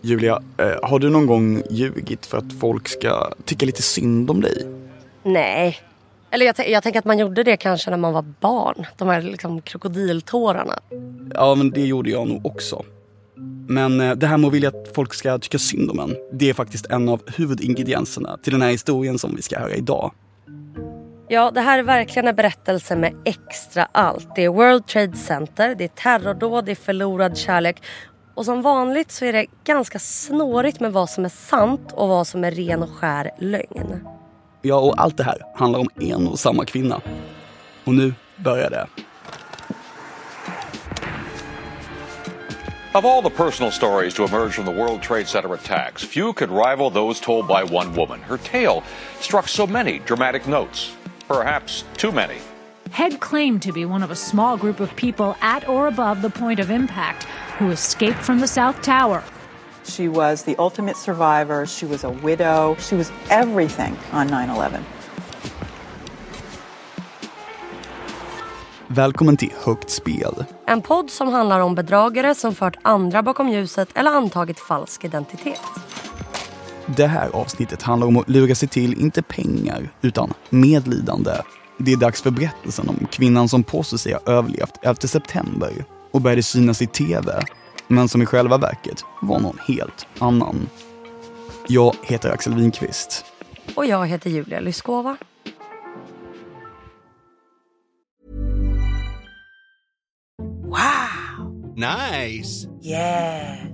Julia, eh, har du någon gång ljugit för att folk ska tycka lite synd om dig? Nej. Eller jag, jag tänker att man gjorde det kanske när man var barn. De här liksom krokodiltårarna. Ja, men det gjorde jag nog också. Men eh, det här med att vilja att folk ska tycka synd om en, det är faktiskt en av huvudingredienserna till den här historien som vi ska höra idag. Ja, det här är verkligen en berättelse med extra allt. Det är World Trade Center, det är terrordåd, det är förlorad kärlek. Och som vanligt så är det ganska snårigt med vad som är sant och vad som är ren och skär lögn. Ja, och allt det här handlar om en och samma kvinna. Och nu börjar det. Of all the personal stories to emerge from the World Trade Center attacks, few could rival those told by one woman. Her tale struck so many dramatic notes, perhaps too many. Head claimed to be one of a small group of people at or above the point of impact who escaped from the South Tower. She was the ultimate survivor. She was a widow. She was everything on 9 11. Välkommen till Högt spel. En podd som handlar om bedragare som fört andra bakom ljuset eller antagit falsk identitet. Det här avsnittet handlar om att lura sig till, inte pengar, utan medlidande. Det är dags för berättelsen om kvinnan som påstår sig ha överlevt 11 september och började synas i TV, men som i själva verket var någon helt annan. Jag heter Axel Winqvist. Och jag heter Julia Lyskova. Nice. Yeah.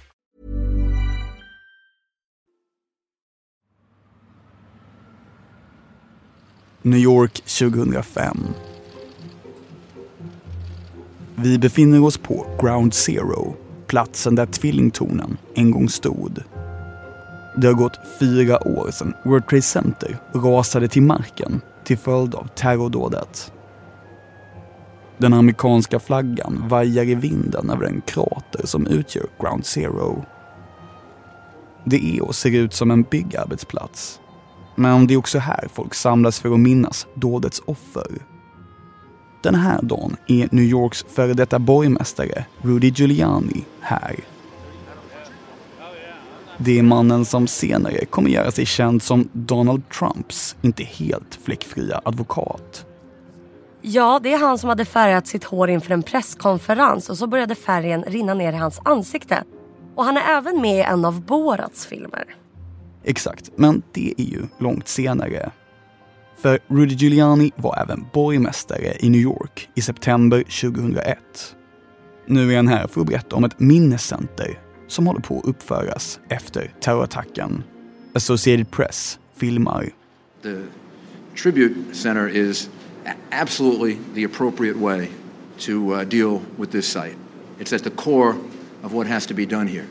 New York 2005. Vi befinner oss på Ground Zero, platsen där tvillingtornen en gång stod. Det har gått fyra år sedan World Trade Center rasade till marken till följd av terrordådet. Den amerikanska flaggan vajar i vinden över den krater som utgör Ground Zero. Det är och ser ut som en byggarbetsplats. Men det är också här folk samlas för att minnas dådets offer. Den här dagen är New Yorks före detta borgmästare Rudy Giuliani här. Det är mannen som senare kommer göra sig känd som Donald Trumps inte helt fläckfria advokat. Ja, det är han som hade färgat sitt hår inför en presskonferens och så började färgen rinna ner i hans ansikte. Och han är även med i en av Borats filmer. Exakt, men det är ju långt senare. För Rudy Giuliani var även borgmästare i New York i september 2001. Nu är han här för att berätta om ett minnescenter som håller på att uppföras efter terrorattacken. Associated Press filmar. The tribute center is absolutely the appropriate way to uh, deal with this site. It's at the core of what has to be done here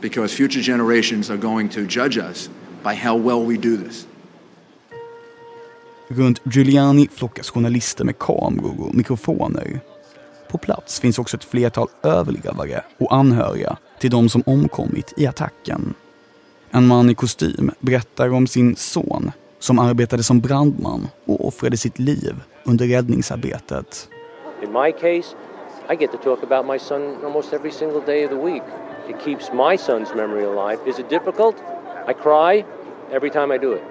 because future generations are going to judge us by how well we do this. Runt Giuliani flockas journalister med kameror och mikrofoner. På plats finns också ett flertal överlevare och anhöriga till de som omkommit i attacken. En man i kostym berättar om sin son som arbetade som brandman och offrade sitt liv under räddningsarbetet. In my case, I get to talk about my son almost every single day of the week. It keeps my son's memory alive. Is it difficult? I cry every time I do it.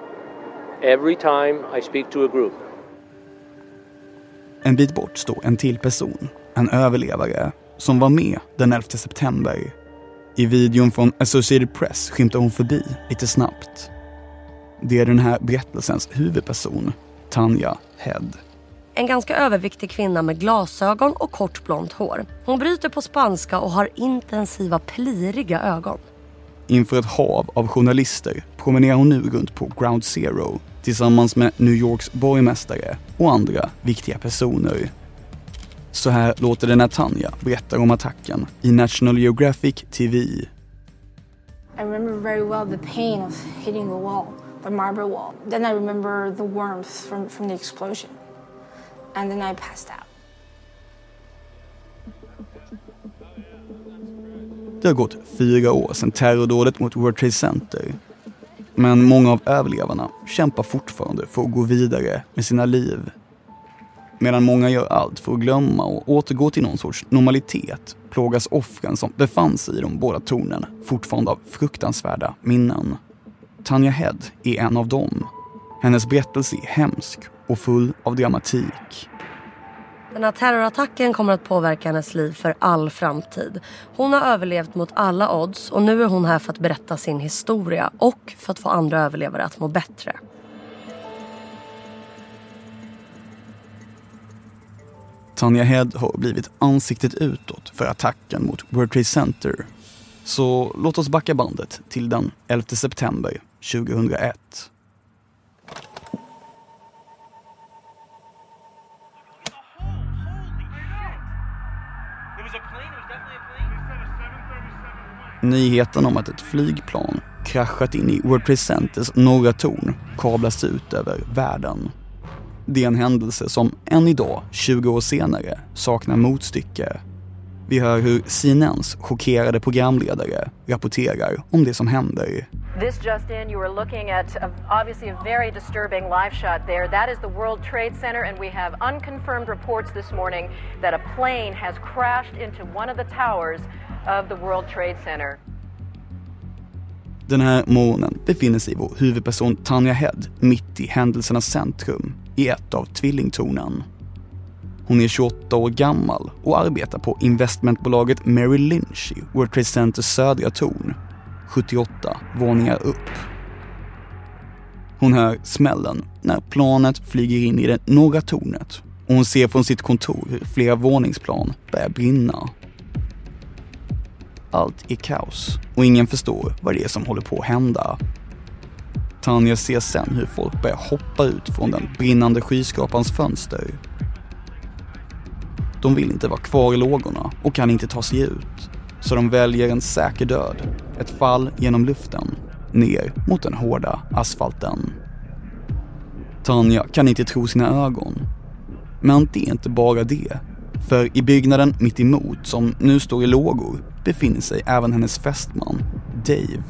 Every time I speak to a group. En bit bort står en till person, en överlevare, som var med den 11 september. I videon från Associated Press skymtar hon förbi lite snabbt. Det är den här berättelsens huvudperson, Tanja Head. En ganska överviktig kvinna med glasögon och kort blont hår. Hon bryter på spanska och har intensiva pliriga ögon. Inför ett hav av journalister promenerar hon nu runt på Ground Zero tillsammans med New Yorks borgmästare och andra viktiga personer. Så här låter det när Tanja berättar om attacken i National Geographic TV. I remember very well the pain of hitting the wall, the marble wall. Then I remember the warmth from, from the explosion. And then I passed out. Det har gått fyra år sedan terrordådet mot World Trade Center. Men många av överlevarna kämpar fortfarande för att gå vidare med sina liv. Medan många gör allt för att glömma och återgå till någon sorts normalitet plågas offren som befann sig i de båda tornen fortfarande av fruktansvärda minnen. Tanja Head är en av dem. Hennes berättelse är hemsk och full av dramatik. Den här terrorattacken kommer att påverka hennes liv för all framtid. Hon har överlevt mot alla odds och nu är hon här för att berätta sin historia och för att få andra överlevare att må bättre. Tanja Head har blivit ansiktet utåt för attacken mot World Trade Center. Så låt oss backa bandet till den 11 september 2001. Nyheten om att ett flygplan kraschat in i World Trade Centers norra torn kablas ut över världen. Det är en händelse som än idag, 20 år senare, saknar motstycke. Vi hör hur CNNs chockerade programledare rapporterar om det som händer. This just in, you are looking at a, obviously a very disturbing live shot there. That is the World Trade Center, and we have unconfirmed reports this morning that a plane has crashed into one of the towers of the World Trade Center. Den här morgonen befinner sig vår huvudperson Tanja Head mitt i händelsernas centrum i ett av tvillingtornen. Hon är 28 år gammal och arbetar på investmentbolaget Merrill Lynch i World Trade Centers södra torn, 78 våningar upp. Hon hör smällen när planet flyger in i det norra tornet och hon ser från sitt kontor hur flera våningsplan börjar brinna. Allt är kaos och ingen förstår vad det är som håller på att hända. Tanja ser sen hur folk börjar hoppa ut från den brinnande skyskrapans fönster. De vill inte vara kvar i lågorna och kan inte ta sig ut. Så de väljer en säker död, ett fall genom luften, ner mot den hårda asfalten. Tanja kan inte tro sina ögon. Men det är inte bara det. För i byggnaden mitt emot, som nu står i lågor, befinner sig även hennes fästman, Dave.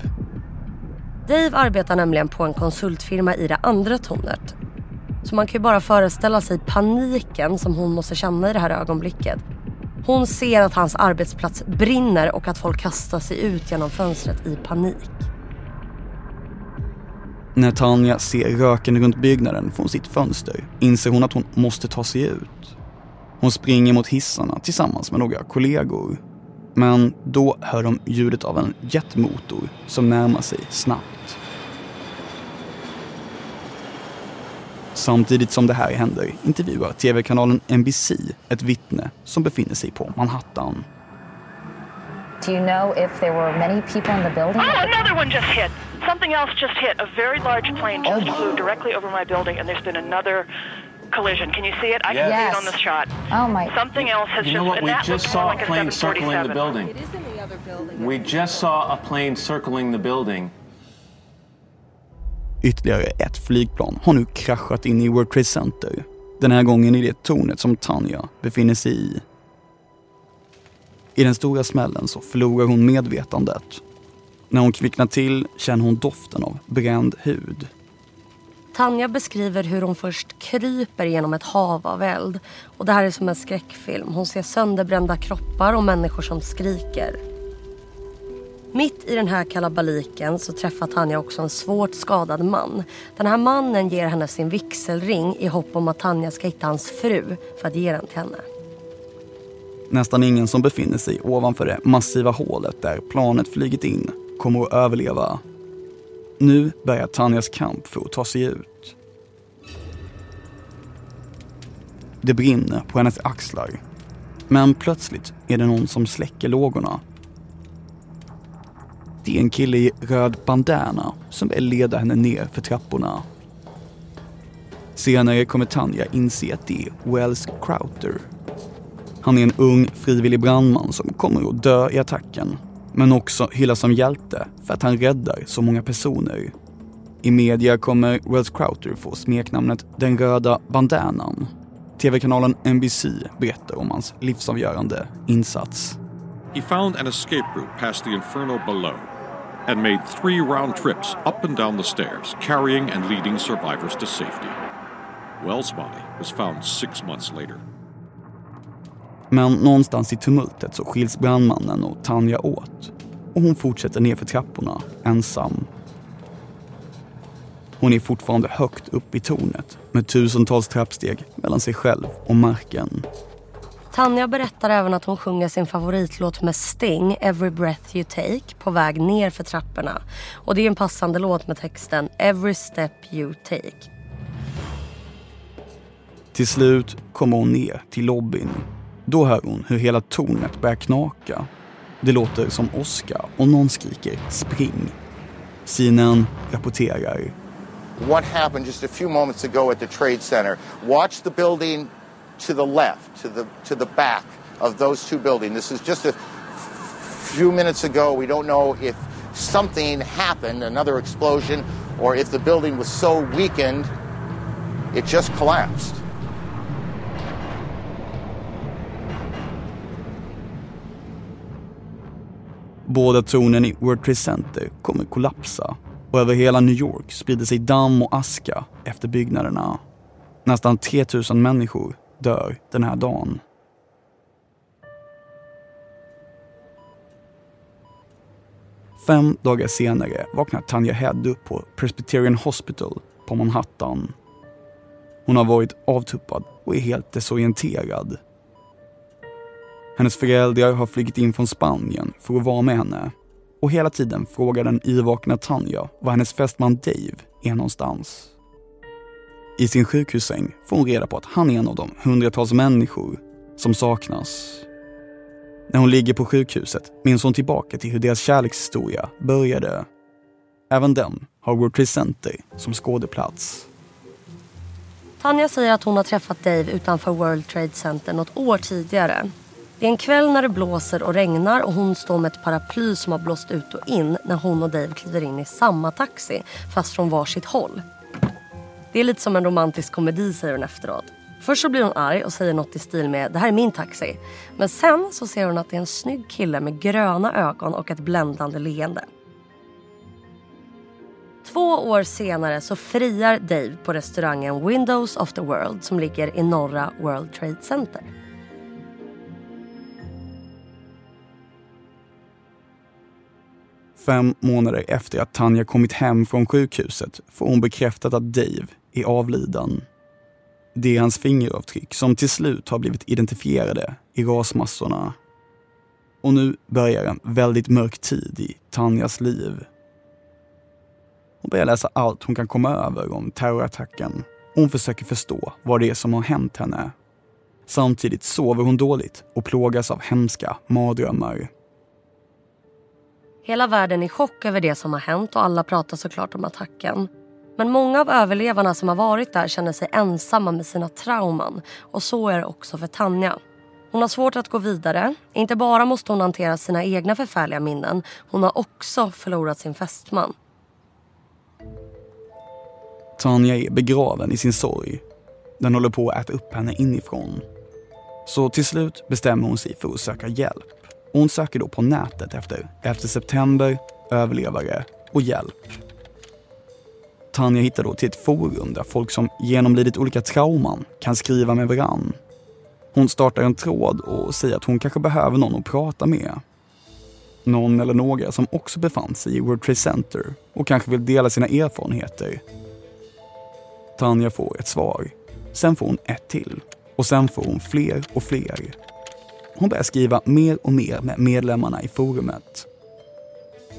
Dave arbetar nämligen på en konsultfirma i det andra tornet. Så man kan ju bara föreställa sig paniken som hon måste känna i det här ögonblicket. Hon ser att hans arbetsplats brinner och att folk kastar sig ut genom fönstret i panik. När Tanja ser röken runt byggnaden från sitt fönster inser hon att hon måste ta sig ut. Hon springer mot hissarna tillsammans med några kollegor. Men då hör de ljudet av en jetmotor som närmar sig snabbt. Samtidigt som det här händer intervjuar tv-kanalen NBC ett vittne som befinner sig på Manhattan. Do you know if there were many people in the building? Oh, another one just hit. Something else just hit. A very large plane just flew directly over my building, and there's been another collision. Can you see it? I can see it on this shot. Oh my! Something else has You just. know what? We just saw a like plane circling the 747. building. It is in the other building. We just saw a plane circling the building. Ytterligare ett flygplan har nu kraschat in i World Trade Center. Den här gången i det tornet som Tanja befinner sig i. I den stora smällen så förlorar hon medvetandet. När hon kvicknar till känner hon doften av bränd hud. Tanja beskriver hur hon först kryper genom ett hav av eld. Och det här är som en skräckfilm. Hon ser sönderbrända kroppar och människor som skriker. Mitt i den här kalabaliken så träffar Tanja också en svårt skadad man. Den här mannen ger henne sin vigselring i hopp om att Tanja ska hitta hans fru för att ge den till henne. nästan ingen som befinner sig ovanför det massiva hålet där planet flygit in kommer att överleva. Nu börjar Tanjas kamp för att ta sig ut. Det brinner på hennes axlar. Men plötsligt är det någon som släcker lågorna. Det är en kille i röd bandana som vill leda henne ner för trapporna. Senare kommer Tanja inse att det är Wells Crowther. Han är en ung frivillig brandman som kommer att dö i attacken. Men också hyllas som hjälte för att han räddar så många personer. I media kommer Wells Crowther få smeknamnet Den röda bandanan. TV-kanalen NBC berättar om hans livsavgörande insats. He found an escape route past the inferno below and made three round trips up and down the stairs, carrying and leading survivors to safety. Wells' body was found six months later. Men någonstans i tumultet så skiljs brandmannen och Tanja åt. Och hon fortsätter ner för trapporna, ensam. Hon är fortfarande högt upp i tornet med tusentals trappsteg mellan sig själv och marken. Tanja berättar även att hon sjunger sin favoritlåt med Sting, Every breath you take, på väg ner för trapporna. Och det är en passande låt med texten Every step you take. Till slut kommer hon ner till lobbyn. Då hör hon hur hela tornet börjar knaka. Det låter som åska och någon skriker spring. CNN rapporterar. What happened just a few moments ago at the Trade Center? Watch the building to the left, to the to the back of those two buildings. This is just a few minutes ago. We don't know if something happened, another explosion, or if the building was so weakened it just collapsed. Båda tornen i World Trade Center kommer kollapsa och över hela New York sprider sig damm och aska efter byggnaderna. Nästan 3000 människor dör den här dagen. Fem dagar senare vaknar Tanja Head upp på Presbyterian Hospital på Manhattan. Hon har varit avtuppad och är helt desorienterad. Hennes föräldrar har flugit in från Spanien för att vara med henne och hela tiden frågar den yrvakna Tanja var hennes fästman Dave är någonstans. I sin sjukhussäng får hon reda på att han är en av de hundratals människor som saknas. När hon ligger på sjukhuset minns hon tillbaka till hur deras kärlekshistoria började. Även den har World Trade Center som skådeplats. Tanja säger att hon har träffat Dave utanför World Trade Center något år tidigare. Det är en kväll när det blåser och regnar och hon står med ett paraply som har blåst ut och in när hon och Dave kliver in i samma taxi fast från varsitt håll. Det är lite som en romantisk komedi säger hon efteråt. Först så blir hon arg och säger något i stil med det här är min taxi. Men sen så ser hon att det är en snygg kille med gröna ögon och ett bländande leende. Två år senare så friar Dave på restaurangen Windows of the World som ligger i norra World Trade Center. Fem månader efter att Tanja kommit hem från sjukhuset får hon bekräftat att Dave är avliden. Det är hans fingeravtryck som till slut har blivit identifierade i rasmassorna. Och nu börjar en väldigt mörk tid i Tanjas liv. Hon börjar läsa allt hon kan komma över om terrorattacken. Hon försöker förstå vad det är som har hänt henne. Samtidigt sover hon dåligt och plågas av hemska mardrömmar. Hela världen är i chock över det som har hänt och alla pratar såklart om attacken. Men många av överlevarna som har varit där känner sig ensamma med sina trauman. Och så är det också för Tanja. Hon har svårt att gå vidare. Inte bara måste hon hantera sina egna förfärliga minnen. Hon har också förlorat sin fästman. Tanja är begraven i sin sorg. Den håller på att äta upp henne inifrån. Så till slut bestämmer hon sig för att söka hjälp. Hon söker då på nätet efter 11 september, överlevare och hjälp. Tanja hittar då till ett forum där folk som genomlidit olika trauman kan skriva med varann. Hon startar en tråd och säger att hon kanske behöver någon att prata med. Någon eller några som också befann sig i World Trade Center och kanske vill dela sina erfarenheter. Tanja får ett svar. Sen får hon ett till. Och sen får hon fler och fler hon börjar skriva mer och mer med medlemmarna i forumet.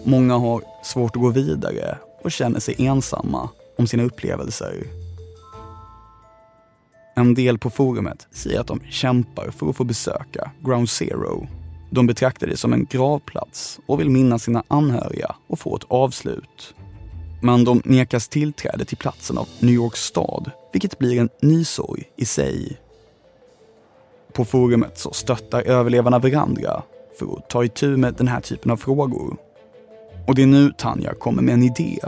Många har svårt att gå vidare och känner sig ensamma om sina upplevelser. En del på forumet säger att de kämpar för att få besöka Ground Zero. De betraktar det som en gravplats och vill minnas sina anhöriga och få ett avslut. Men de nekas tillträde till platsen av New York stad, vilket blir en ny sorg i sig. På forumet så stöttar överlevarna varandra för att ta itu med den här typen av frågor. Och det är nu Tanja kommer med en idé.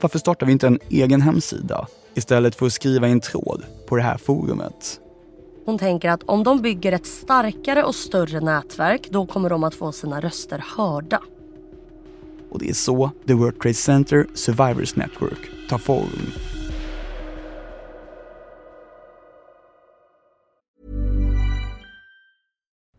Varför startar vi inte en egen hemsida istället för att skriva en tråd på det här forumet? Hon tänker att om de bygger ett starkare och större nätverk då kommer de att få sina röster hörda. Och det är så The World Trade Center Survivors Network tar form.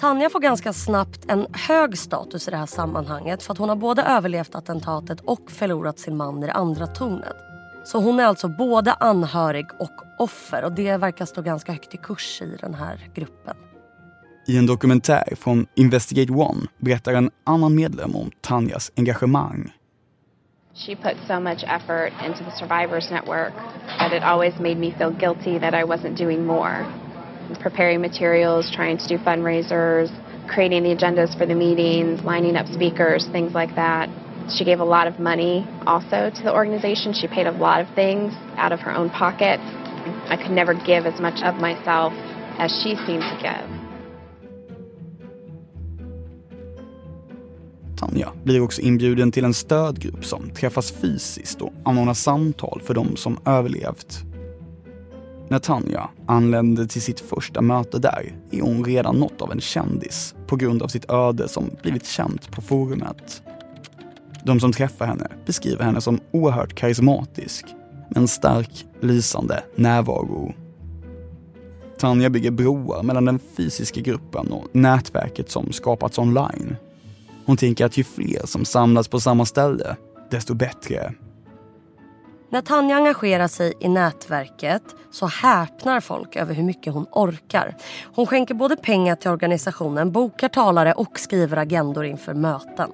Tanja får ganska snabbt en hög status i det här sammanhanget för att hon har både överlevt attentatet och förlorat sin man i det andra tornet. Så hon är alltså både anhörig och offer och det verkar stå ganska högt i kurs i den här gruppen. I en dokumentär från Investigate One berättar en annan medlem om Tanjas engagemang. She put so much effort into the Survivors Network that it always made me feel guilty that I wasn't doing more. Preparing materials, trying to do fundraisers, creating the agendas for the meetings, lining up speakers, things like that. She gave a lot of money also to the organization. She paid a lot of things out of her own pocket. I could never give as much of myself as she seemed to give. Tanja blir också inbjuden till en stödgrupp som träffas fysiskt och anordnar samtal för de som överlevt. När Tanja anlände till sitt första möte där är hon redan något av en kändis på grund av sitt öde som blivit känt på forumet. De som träffar henne beskriver henne som oerhört karismatisk med en stark, lysande närvaro. Tanja bygger broar mellan den fysiska gruppen och nätverket som skapats online. Hon tänker att ju fler som samlas på samma ställe, desto bättre. När Tanja engagerar sig i nätverket så häpnar folk över hur mycket hon orkar. Hon skänker både pengar till organisationen, bokar talare och skriver agendor inför möten.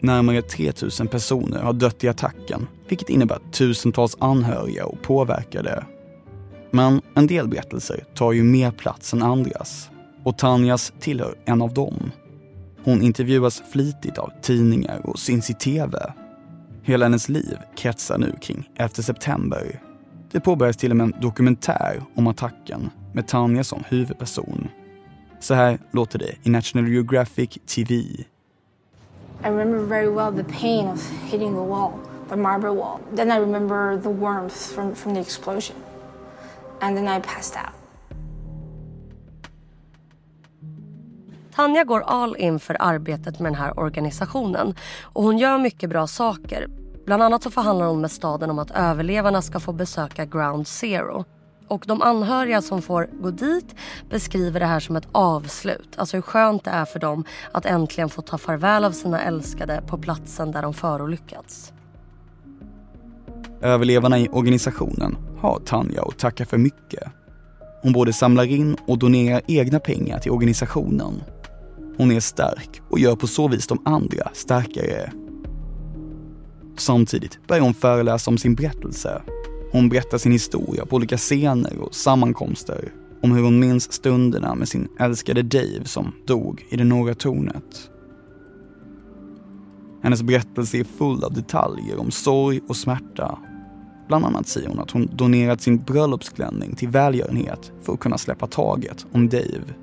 Närmare 3000 personer har dött i attacken, vilket innebär tusentals anhöriga och påverkade. Men en del berättelser tar ju mer plats än andras. Och Tanjas tillhör en av dem. Hon intervjuas flitigt av tidningar och syns i TV. Hela hennes liv kretsar nu kring 11 september. Det påbörjas till och med en dokumentär om attacken med Tanja som huvudperson. Så här låter det i National Geographic TV. I remember very well the pain of hitting the wall, the marble wall. Then I remember the warmth from, from the explosion. And then I passed out. Tanja går all in för arbetet med den här organisationen och hon gör mycket bra saker. Bland annat så förhandlar hon med staden om att överlevarna ska få besöka Ground Zero. Och de anhöriga som får gå dit beskriver det här som ett avslut. Alltså hur skönt det är för dem att äntligen få ta farväl av sina älskade på platsen där de förolyckats. Överlevarna i organisationen har Tanja att tacka för mycket. Hon både samlar in och donerar egna pengar till organisationen. Hon är stark och gör på så vis de andra starkare. Samtidigt börjar hon föreläsa om sin berättelse. Hon berättar sin historia på olika scener och sammankomster. Om hur hon minns stunderna med sin älskade Dave som dog i det norra tornet. Hennes berättelse är full av detaljer om sorg och smärta. Bland annat säger hon att hon donerat sin bröllopsklänning till välgörenhet för att kunna släppa taget om Dave.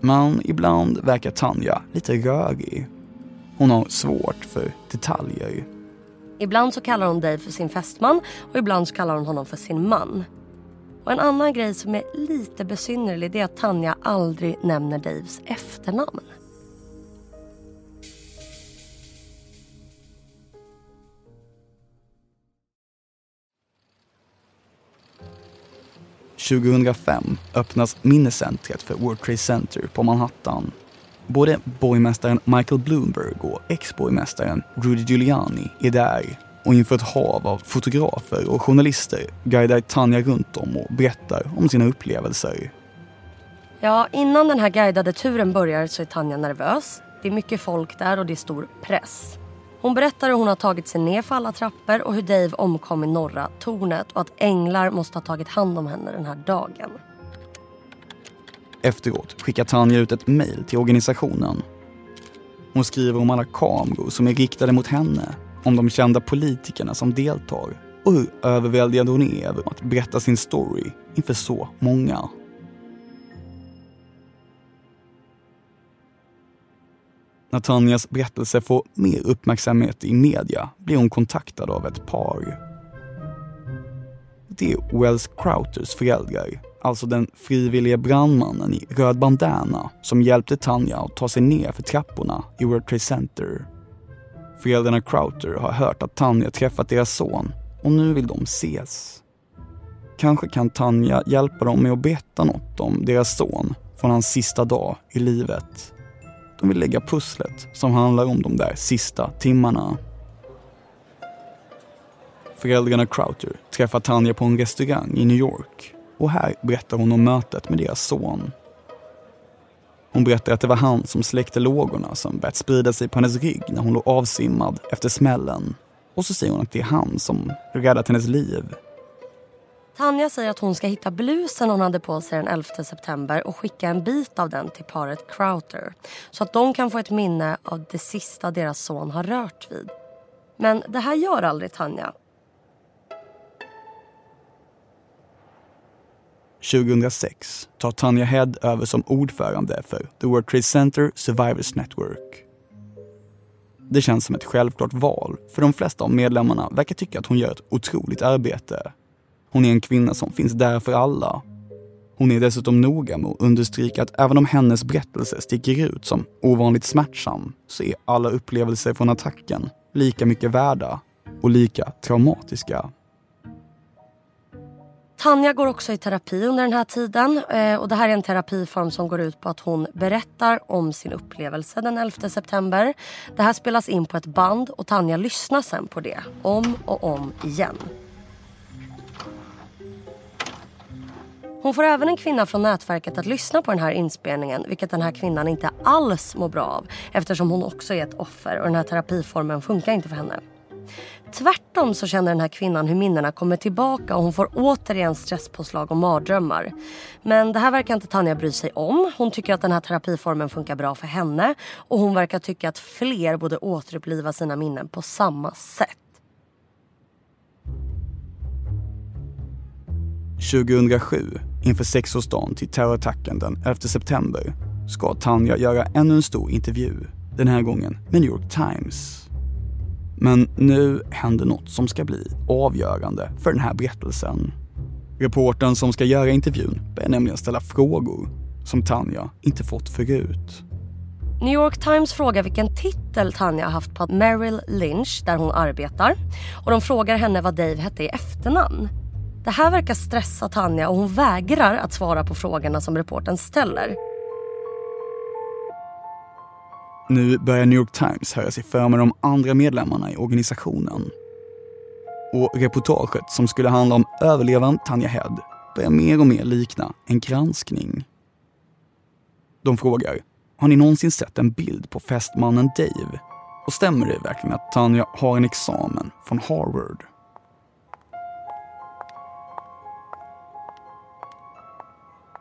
Men ibland verkar Tanja lite rörig. Hon har svårt för detaljer. Ibland så kallar hon Dave för sin fästman och ibland så kallar hon honom för sin man. Och en annan grej som är lite besynnerlig är att Tanja aldrig nämner Daves efternamn. 2005 öppnas minnescentret för World Trade Center på Manhattan. Både borgmästaren Michael Bloomberg och ex-borgmästaren Rudy Giuliani är där och inför ett hav av fotografer och journalister guidar Tanja runt om och berättar om sina upplevelser. Ja, innan den här guidade turen börjar så är Tanja nervös. Det är mycket folk där och det är stor press. Hon berättar hur hon har tagit sig ner för alla trappor och hur Dave omkom i norra tornet och att änglar måste ha tagit hand om henne den här dagen. Efteråt skickar Tanja ut ett mejl till organisationen. Hon skriver om alla kameror som är riktade mot henne, om de kända politikerna som deltar och hur överväldigad hon är över att berätta sin story inför så många. När Tanjas berättelse får mer uppmärksamhet i media blir hon kontaktad av ett par. Det är Wells Crouters föräldrar, alltså den frivillige brandmannen i röd bandana som hjälpte Tanja att ta sig ner för trapporna i World Trade Center. Föräldrarna Crowter har hört att Tanja träffat deras son och nu vill de ses. Kanske kan Tanja hjälpa dem med att berätta något om deras son från hans sista dag i livet. De vill lägga pusslet som handlar om de där sista timmarna. Föräldrarna Crowther träffar Tanja på en restaurang i New York och här berättar hon om mötet med deras son. Hon berättar att det var han som släckte lågorna som börjat sprida sig på hennes rygg när hon låg avsimmad efter smällen. Och så säger hon att det är han som räddat hennes liv Tanja säger att hon ska hitta blusen hon hade på sig den 11 september och skicka en bit av den till paret Crowther så att de kan få ett minne av det sista deras son har rört vid. Men det här gör aldrig Tanja. 2006 tar Tanja Head över som ordförande för The World Trade Center Survivors Network. Det känns som ett självklart val, för de flesta av medlemmarna verkar tycka att hon gör ett otroligt arbete. Hon är en kvinna som finns där för alla. Hon är dessutom noga med att understryka att även om hennes berättelse sticker ut som ovanligt smärtsam så är alla upplevelser från attacken lika mycket värda och lika traumatiska. Tanja går också i terapi under den här tiden. Eh, och Det här är en terapiform som går ut på att hon berättar om sin upplevelse den 11 september. Det här spelas in på ett band och Tanja lyssnar sen på det om och om igen. Hon får även en kvinna från nätverket att lyssna på den här inspelningen vilket den här kvinnan inte alls mår bra av eftersom hon också är ett offer och den här terapiformen funkar inte för henne. Tvärtom så känner den här kvinnan hur minnena kommer tillbaka och hon får återigen stresspåslag och mardrömmar. Men det här verkar inte Tanja bry sig om. Hon tycker att den här terapiformen funkar bra för henne och hon verkar tycka att fler borde återuppliva sina minnen på samma sätt. 2007, inför sexårsdagen till terrorattacken den 11 september, ska Tanja göra ännu en stor intervju. Den här gången med New York Times. Men nu händer något som ska bli avgörande för den här berättelsen. Reporten som ska göra intervjun börjar nämligen ställa frågor som Tanja inte fått förut. New York Times frågar vilken titel Tanja har haft på Merrill Lynch där hon arbetar. Och de frågar henne vad Dave hette i efternamn. Det här verkar stressa Tanja och hon vägrar att svara på frågorna som reporten ställer. Nu börjar New York Times höra sig för med de andra medlemmarna i organisationen. Och reportaget som skulle handla om överlevaren Tanja Head börjar mer och mer likna en granskning. De frågar, har ni någonsin sett en bild på fästmannen Dave? Och stämmer det verkligen att Tanja har en examen från Harvard?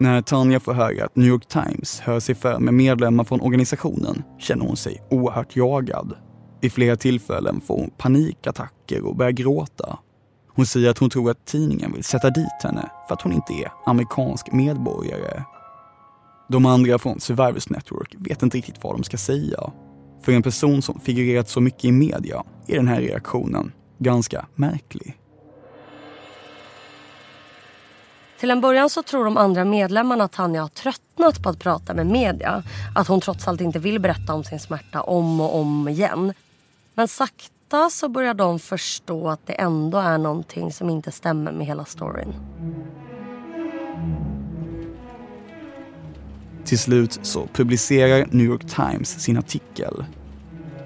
När Tanja får höra att New York Times hör sig för med medlemmar från organisationen känner hon sig oerhört jagad. Vid flera tillfällen får hon panikattacker och börjar gråta. Hon säger att hon tror att tidningen vill sätta dit henne för att hon inte är amerikansk medborgare. De andra från Survivors Network vet inte riktigt vad de ska säga. För en person som figurerat så mycket i media är den här reaktionen ganska märklig. Till en början så tror de andra medlemmarna att Tanja har tröttnat på att prata med media. Att hon trots allt inte vill berätta om sin smärta om och om igen. Men sakta så börjar de förstå att det ändå är någonting som inte stämmer med hela storyn. Till slut så publicerar New York Times sin artikel.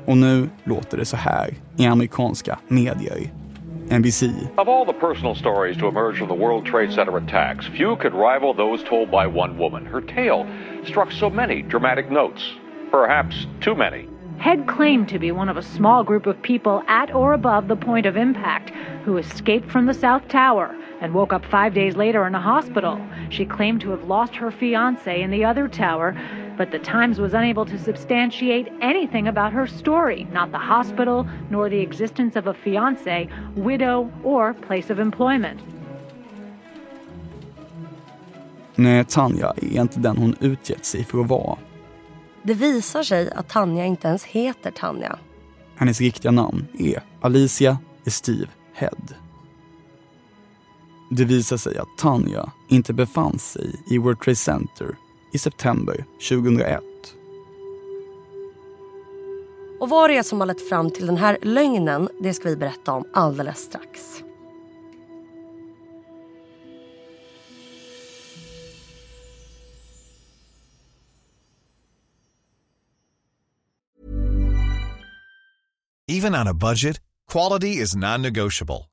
Och nu låter det så här i amerikanska medier. NBC. Of all the personal stories to emerge from the World Trade Center attacks, few could rival those told by one woman. Her tale struck so many dramatic notes, perhaps too many. Head claimed to be one of a small group of people at or above the point of impact who escaped from the South Tower and woke up five days later in a hospital. She claimed to have lost her fiance in the other tower, but the Times was unable to substantiate anything about her story, not the hospital, nor the existence of a fiance, widow, or place of employment. Nej, Tanja är inte den hon utgett sig för att vara. Det visar sig att Tanja inte ens heter Tanja. Hennes riktiga namn är Alicia Steve Head. Det visar sig att Tanja inte befann sig i World Trade Center i september 2001. Och vad det är som har lett fram till den här lögnen, det ska vi berätta om alldeles strax. Even on a budget, quality is non-negotiable.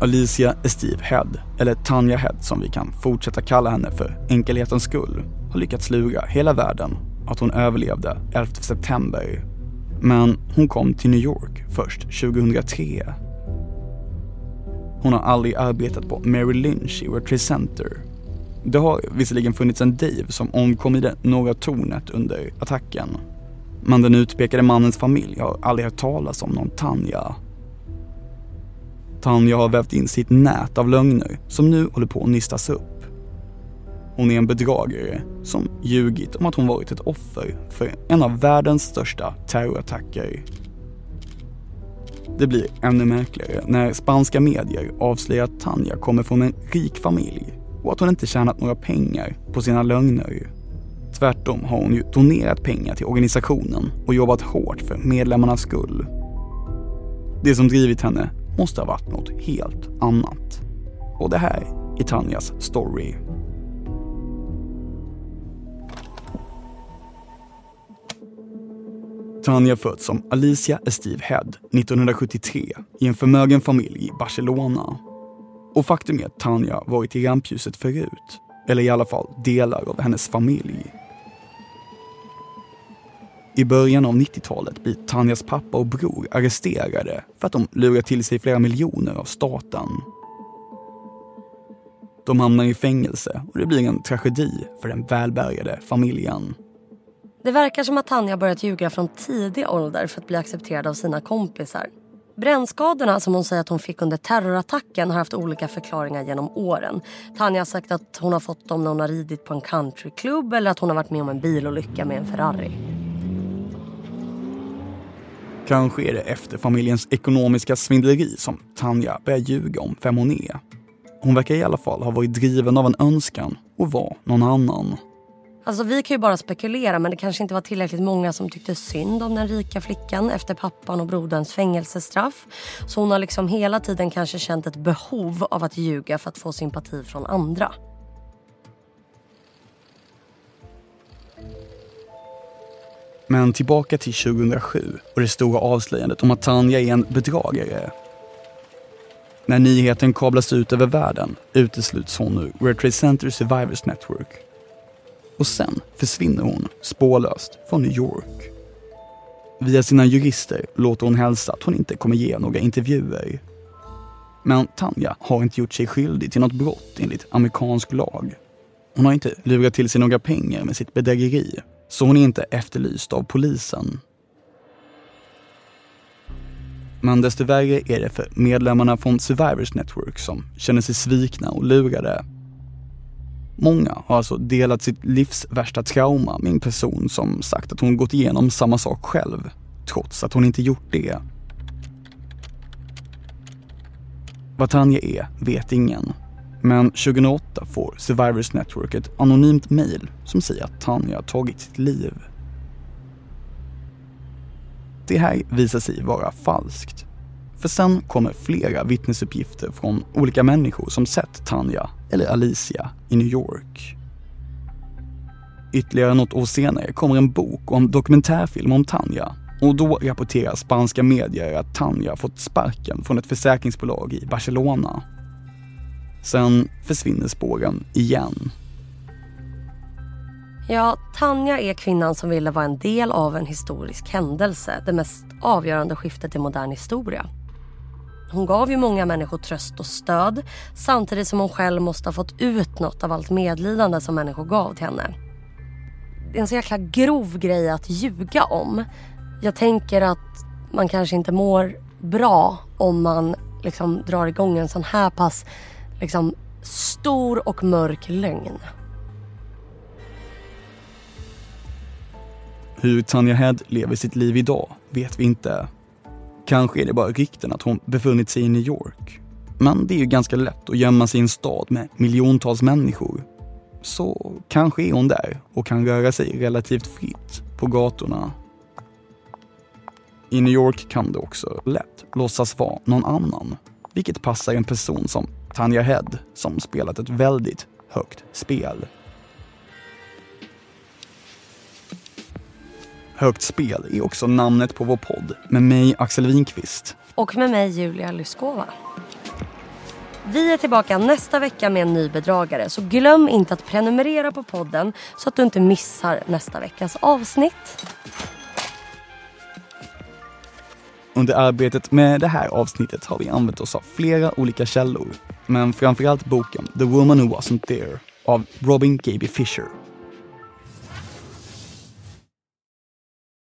Alicia Estive Head, eller Tanja Head som vi kan fortsätta kalla henne för enkelhetens skull, har lyckats lura hela världen att hon överlevde 11 september. Men hon kom till New York först 2003. Hon har aldrig arbetat på Mary Lynch i World Trade Center. Det har visserligen funnits en Dave som omkom i det norra tornet under attacken. Men den utpekade mannens familj har aldrig hört talas om någon Tanja. Tanja har vävt in sitt nät av lögner som nu håller på att nystas upp. Hon är en bedragare som ljugit om att hon varit ett offer för en av världens största terrorattacker. Det blir ännu märkligare när spanska medier avslöjar att Tanja kommer från en rik familj och att hon inte tjänat några pengar på sina lögner. Tvärtom har hon ju donerat pengar till organisationen och jobbat hårt för medlemmarnas skull. Det som drivit henne måste ha varit något helt annat. Och det här är Tanjas story. Tanja föds som Alicia Estive Head 1973 i en förmögen familj i Barcelona. Och faktum är att Tanja varit i rampljuset förut. Eller i alla fall delar av hennes familj. I början av 90-talet blir Tanjas pappa och bror arresterade för att de lurar till sig flera miljoner av staten. De hamnar i fängelse och det blir en tragedi för den välbärgade familjen. Det verkar som att Tanja börjat ljuga från tidig ålder för att bli accepterad av sina kompisar. Brännskadorna som hon säger att hon fick under terrorattacken har haft olika förklaringar genom åren. Tanja har sagt att hon har fått dem när hon har ridit på en countryklubb eller att hon har varit med om en bilolycka med en Ferrari. Kanske är det efter familjens ekonomiska svindleri som Tanja börjar ljuga om vem hon är. Hon verkar i alla fall ha varit driven av en önskan att vara någon annan. Alltså vi kan ju bara spekulera men det kanske inte var tillräckligt många som tyckte synd om den rika flickan efter pappan och broderns fängelsestraff. Så hon har liksom hela tiden kanske känt ett behov av att ljuga för att få sympati från andra. Men tillbaka till 2007 och det stora avslöjandet om att Tanja är en bedragare. När nyheten kablas ut över världen utesluts hon ur World Trade Center Survivors Network. Och sen försvinner hon spårlöst från New York. Via sina jurister låter hon hälsa att hon inte kommer ge några intervjuer. Men Tanja har inte gjort sig skyldig till något brott enligt amerikansk lag. Hon har inte lurat till sig några pengar med sitt bedrägeri så hon är inte efterlyst av polisen. Men desto värre är det för medlemmarna från Survivors Network som känner sig svikna och lurade. Många har alltså delat sitt livs värsta trauma med en person som sagt att hon gått igenom samma sak själv, trots att hon inte gjort det. Vad Tanja är vet ingen. Men 2008 får Survivors Network ett anonymt mejl som säger att Tanja tagit sitt liv. Det här visar sig vara falskt. För sen kommer flera vittnesuppgifter från olika människor som sett Tanja, eller Alicia, i New York. Ytterligare något år senare kommer en bok och en dokumentärfilm om Tanja och då rapporterar spanska medier att Tanja fått sparken från ett försäkringsbolag i Barcelona. Sen försvinner spåren igen. Ja, Tanja är kvinnan som ville vara en del av en historisk händelse. Det mest avgörande skiftet i modern historia. Hon gav ju många människor tröst och stöd samtidigt som hon själv måste ha fått ut något av allt medlidande som människor gav till henne. Det är en så jäkla grov grej att ljuga om. Jag tänker att man kanske inte mår bra om man liksom drar igång en sån här pass liksom stor och mörk lögn. Hur Tanja Head lever sitt liv idag vet vi inte. Kanske är det bara rykten att hon befunnit sig i New York. Men det är ju ganska lätt att gömma sig i en stad med miljontals människor. Så kanske är hon där och kan röra sig relativt fritt på gatorna. I New York kan det också lätt låtsas vara någon annan, vilket passar en person som Tanja Head som spelat ett väldigt högt spel. Högt spel är också namnet på vår podd med mig Axel Winqvist. Och med mig Julia Lyskova. Vi är tillbaka nästa vecka med en ny bedragare så glöm inte att prenumerera på podden så att du inte missar nästa veckas avsnitt. Under arbetet med det här avsnittet har vi använt oss av flera olika källor, men framförallt boken The Woman Who Wasn't There av Robin Gaby Fisher.